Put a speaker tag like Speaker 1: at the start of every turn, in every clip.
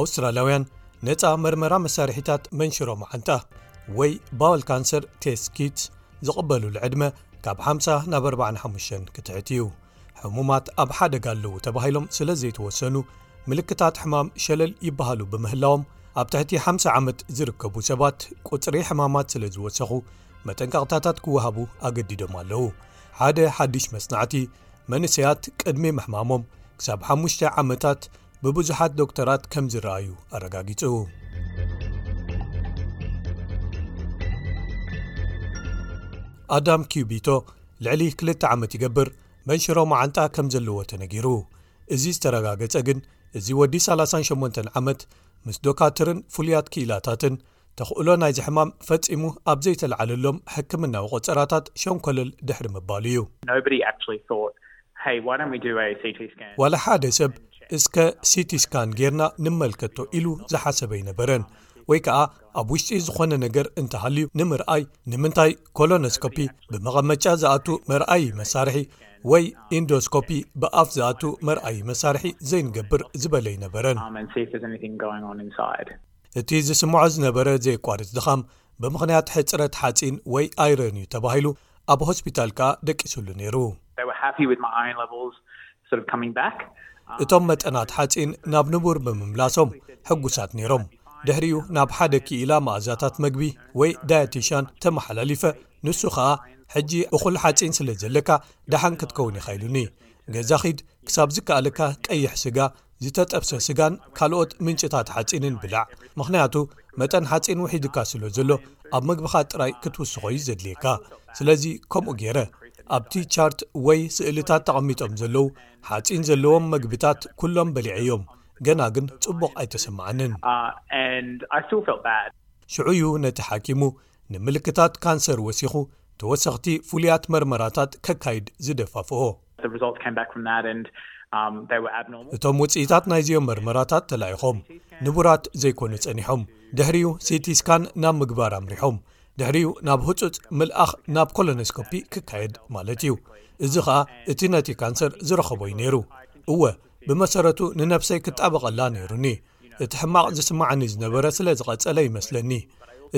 Speaker 1: ኣውስትራልያውያን ነፃ መርመራ መሳርሒታት መንሽሮ መዓንጣ ወይ ባወል ካንሰር ቴስኪት ዝቕበሉሉ ዕድመ ካብ 50 ናብ 45 ክትሕት እዩ ሕሙማት ኣብ ሓደጋ ኣለዉ ተባሂሎም ስለ ዘይተወሰኑ ምልክታት ሕማም ሸለል ይበሃሉ ብምህላዎም ኣብ ትሕቲ 50 ዓመት ዝርከቡ ሰባት ቁፅሪ ሕማማት ስለ ዝወሰኹ መጠንቀቕታታት ክወሃቡ ኣገዲዶም ኣለዉ ሓደ ሓድሽ መፅናዕቲ መንሰያት ቅድሚ ምሕማሞም ክሳብ ሓሙሽተ ዓመታት ብብዙሓት ዶክተራት ከም ዝረኣዩ ኣረጋጊጹ ኣዳም ኪዩቢቶ ልዕሊ ክልተ ዓመት ይገብር መንሽሮ መዓንጣ ከም ዘለዎ ተነጊሩ እዚ ዝተረጋገጸ ግን እዚ ወዲ 38 ዓመት ምስ ዶካትርን ፍሉያት ክኢላታትን ተኽእሎ ናይዚ ሕማም ፈጺሙ ኣብ ዘይተለዓለሎም ሕክምናዊ ቆጸራታት ሸንኮለል ድሕሪ ምባሉ እዩ። ዋላ ሓደ ሰብ እስከ ሲቲ ስካን ጌርና ንመልከቶ ኢሉ ዝሓሰበ ኣይነበረን፣ ወይ ከኣ ኣብ ውሽጢ ዝኾነ ነገር እንተሃልዩ ንምርኣይ ንምንታይ ኮሎኖስኮፒ፣ ብመቐመጫ ዝኣቱ መርኣዪ መሳርሒ፣ ወይ ኢንዶስኮፒ፣ ብኣፍ ዝኣቱ መርኣዪ መሳርሒ፣ ዘይንገብር ዝበለ ኣይነበረን። እቲ ዝስምዖ ዝነበረ ዘየቋርጽ ድኻም ብምኽንያት ሕጽረት ሓጺን ወይ ኣይረን እዩ ተባሂሉ፣ ኣብ ሆስፒታል ከኣ ደቂሱሉ ነይሩ። እቶም መጠናት ሓጺን ናብ ንቡር ብምምላሶም ሕጉሳት ነይሮም። ድሕሪኡ ናብ ሓደ ክኢላ መኣዛታት መግቢ ወይ ዳያቲሻን ተመሓላሊፈ፣ ንሱ ኸኣ ሕጂ እኹል ሓጺን ስለ ዘለካ ደሓን ክትከውን ኢኻ ኢሉኒ። ገዛ ኺድ ክሳብ ዝከኣለካ ቀይሕ ስጋ ዝተጠብሰ ስጋን ካልኦት ምንጭታት ሓጺንን ብላዕ ምኽንያቱ መጠን ሓጺን ውሒዱካ ስለ ዘሎ ኣብ መግብኻ ጥራይ ክትውስኾ እዩ ዘድልየካ ስለዚ ከምኡ ገይረ ኣብቲ ቻርት ወይ ስእልታት ተቐሚጦም ዘለዉ ሓጺን ዘለዎም መግብታት ኩሎም በሊዐ እዮም ገና ግን ጽቡቕ ኣይተሰማዓንን ሽዑ እዩ ነቲ ሓኪሙ ንምልክታት ካንሰር ወሲኹ ተወሰኽቲ ፍሉያት መርመራታት ከካይድ ዝደፋፍኦ። እቶም ውጽኢታት ናይዚኦም መርመራታት ተላኢኾም ንቡራት ዘይኮኑ ጸኒሖም ድሕሪኡ ሲቲ ስካን ናብ ምግባር ኣምሪሖም ድሕሪኡ ናብ ህጹጽ ምልኣኽ ናብ ኮሎኖስኮፒ ክካየድ ማለት እዩ እዚ ኸኣ እቲ ነቲ ካንሰር ዝረኸቦ እዩ ነይሩ እወ ብመሰረቱ ንነብሰይ ክጣበቐላ ነይሩኒ እቲ ሕማቕ ዝስማዓኒ ዝነበረ ስለ ዝቐጸለ ይመስለኒ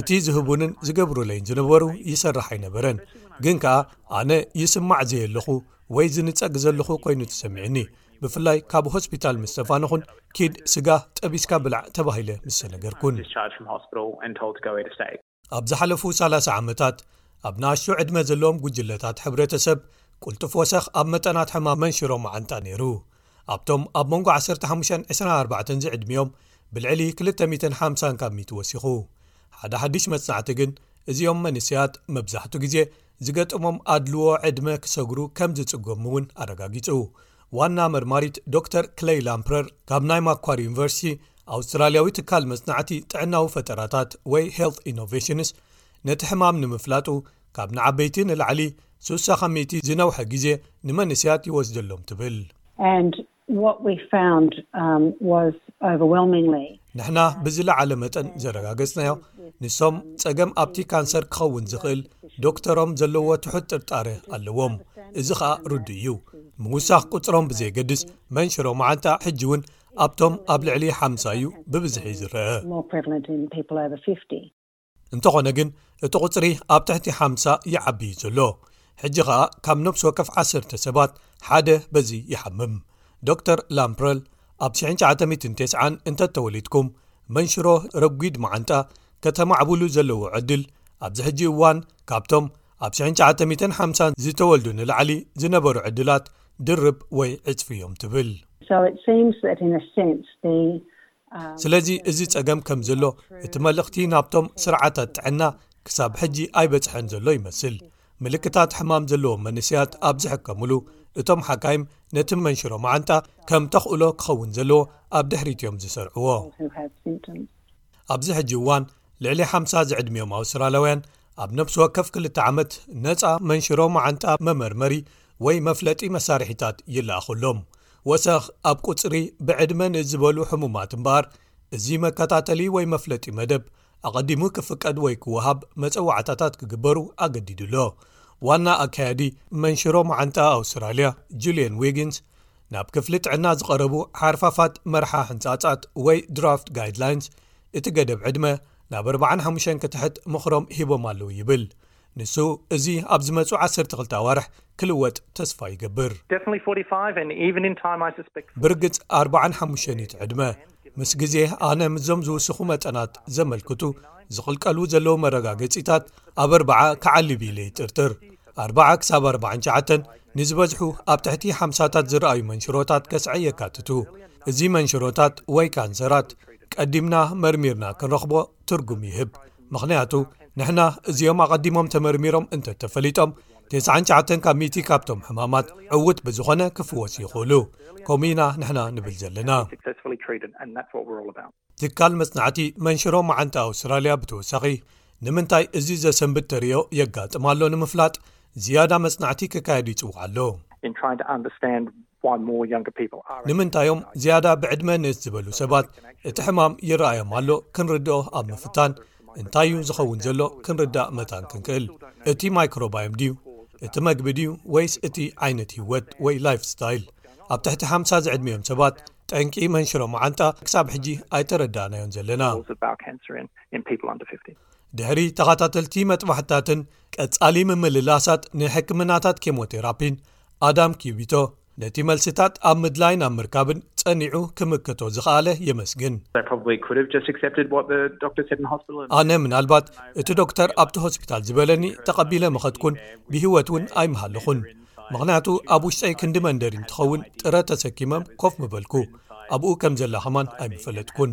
Speaker 1: እቲ ዝህቡንን ዝገብሩለይን ዝነበሩ ይሰርሕ ኣይነበረን ግን ከኣ ኣነ ይስማዕ ዘየለኹ ወይ ዝንጸግ ዘለኹ ኮይኑ ተሰሚዑኒ ብፍላይ ካብ ሆስፒታል ምስ ተፋንኹን ኪድ ስጋ ጠቢስካ ብላዕ ተባሂለ ምስ ተነገርኩን ኣብ ዝሓለፉ 30 ዓመታት ኣብ ንኣሽቱ ዕድመ ዘለዎም ጕጅለታት ሕብረተሰብ ቅልጡፍ ወሰኽ ኣብ መጠናት ሕማም መንሽሮ መዓንጣ ነይሩ ኣብቶም ኣብ መንጎ 15-24 ዝዕድሚኦም ብልዕሊ 250 ካብ ሚት ወሲኹ ሓደ ሓድሽ መጽናዕቲ ግን እዚኦም መንስያት መብዛሕቱ ግዜ ዝገጠሞም ኣድልዎ ዕድመ ክሰግሩ ከም ዝጽገሙ እውን ኣረጋጊጹ። ዋና መርማሪት ዶክተር ክለይ ላምፕረር ካብ ናይ ማኳሪ ዩኒቨርሲቲ ኣውስትራልያዊ ትካል መጽናዕቲ ጥዕናዊ ፈጠራታት ወይ ሄልት ኢኖቬሽንስ ነቲ ሕማም ንምፍላጡ ካብ ንዓበይቲ ንላዕሊ ሱሳ ካብ ሚእቲ ዝነውሐ ግዜ ንመንእስያት ይወስደሎም ትብል። ንሕና ብዝለዓለ መጠን ዘረጋገጽናዮ ንሶም ጸገም ኣብቲ ካንሰር ክኸውን ዝኽእል ዶክተሮም ዘለዎ ትሑት ጥርጣረ ኣለዎም እዚ ኸኣ ርዱ እዩ ምውሳኽ ቅጽሮም ብዘየገድስ መንሽሮ መዓንጣ ሕጂ እውን ኣብቶም ኣብ ልዕሊ ሓምሳ እዩ ብብዝሒ ዝረአ። እንተኾነ ግን እቲ ቝጽሪ ኣብ ትሕቲ ሓምሳ ይዓቢዩ ዘሎ ሕጂ ኸኣ ካብ ነብሲ ወከፍ ዓሰርተ ሰባት ሓደ በዚ ይሓምም ዶር ላምፕረል ኣብ 990 እንተ ተወሊድኩም መንሽሮ ረጒድ መዓንጣ ከተማዕብሉ ዘለዎ ዕድል ኣብዚ ሕጂ እዋን ካብቶም ኣብ 950 ዝተወልዱ ንላዕሊ ዝነበሩ ዕድላት ድርብ ወይ ዕጽፊ እዮም ትብል ስለዚ እዚ ጸገም ከም ዘሎ እቲ መልእኽቲ ናብቶም ስርዓታት ጥዕና ክሳብ ሕጂ ኣይበጽሐን ዘሎ ይመስል ምልክታት ሕማም ዘለዎም መንስያት ኣብ ዝሕከምሉ እቶም ሓካይም ነቲ መንሽሮ መዓንጣ ከም ተኽእሎ ክኸውን ዘለዎ ኣብ ድሕሪት እዮም ዝሰርዕዎ ኣብዚ ሕጂ እዋን ልዕሊ ሓምሳ ዝዕድሚኦም ኣውስትራላውያን ኣብ ነብሲ ወከፍ ክልተ ዓመት ነፃ መንሽሮ መዓንጣ መመርመሪ ወይ መፍለጢ መሳርሒታት ይለኣኸሎም ወሰኽ ኣብ ቁጽሪ ብዕድመ ንእስ ዝበሉ ሕሙማት እምበኣር እዚ መከታተሊ ወይ መፍለጢ መደብ ኣቐዲሙ ክፍቀድ ወይ ክወሃብ መጸዋዕታታት ክግበሩ ኣገዲዱ ኣሎ ዋና ኣካያዲ መንሽሮ መዓንጣ ኣውስትራልያ ጁልየን ዊግንስ ናብ ክፍሊ ጥዕና ዝቐረቡ ሓርፋፋት መርሓ ሕንጻጻት ወይ ድራፍት ጋይድላይንስ እቲ ገደብ ዕድመ ናብ 45 ክትሕት ምኽሮም ሂቦም ኣለዉ ይብል ንሱ እዚ ኣብ ዝመጹ ዓሰርተ ክልተ ኣዋርሕ ክልወጥ ተስፋ ይገብር። ብርግጽ ኣርባዓን ሓሙሽተን እዩ ትዕድመ ምስ ግዜ ኣነ ምስዞም ዝውስኹ መጠናት ዘመልክቱ ዝቕልቀሉ ዘለዉ መረጋገጺታት ኣብ ኣርባዓ ክዓልብ ኢለ ይጥርጥር ኣርባዓ ክሳብ ኣርባዓን ሸዓተን ንዝበዝሑ ኣብ ትሕቲ ሓምሳታት ዝረኣዩ መንሽሮታት ከስዐ የካትቱ እዚ መንሽሮታት ወይ ካንሰራት ቀዲምና መርሚርና ክንረኽቦ ትርጉም ይህብ ምኽንያቱ ንሕና እዚኦም ኣቐዲሞም ተመርሚሮም እንተ ተፈሊጦም 99 ካብ ሚቲ ካብቶም ሕማማት ዕውት ብዝኾነ ክፍወስ ይኽእሉ ከምኡ ኢና ንሕና ንብል ዘለና ትካል መጽናዕቲ መንሽሮ መዓንቲ ኣውስትራልያ ብተወሳኺ ንምንታይ እዚ ዘሰንብድ ተርዮ የጋጥም ኣሎ ንምፍላጥ ዝያዳ መጽናዕቲ ክካየዱ ይጽውዓ ኣሎ ንምንታይ'ዮም ዝያዳ ብዕድመ ንእስ ዝበሉ ሰባት እቲ ሕማም ይረኣዮም ኣሎ ክንርድኦ ኣብ ምፍታን እንታይ እዩ ዝኸውን ዘሎ ክንርዳእ መታን ክንክእል እቲ ማይክሮባዮም ድዩ እቲ መግቢ ድዩ ወይስ እቲ ዓይነት ህወት ወይ ላይፍ ስታይል ኣብ ትሕቲ ሓምሳ ዝዕድሚኦም ሰባት ጠንቂ መንሽሮ መዓንጣ ክሳብ ሕጂ ኣይተረዳእናዮን ዘለና ድሕሪ ተኸታተልቲ መጥባሕትታትን ቀፃሊ ምምልላሳት ንሕክምናታት ኬሞቴራፒን ኣዳም ኪዩቢቶ ነቲ መልስታት ኣብ ምድላይን ኣብ ምርካብን ጸኒዑ ክምክቶ ዝኸኣለ የመስግን። ኣነ ምናልባት እቲ ዶክተር ኣብቲ ሆስፒታል ዝበለኒ ተቐቢለ ምኸትኩን ብህይወት እውን ኣይምሃለኹን ምኽንያቱ ኣብ ውሽጠይ ክንዲ መንደሪን ትኸውን ጥረ ተሰኪመም ኮፍ ምበልኩ ኣብኡ ከም ዘላ ከማን ኣይምፈለጥኩን።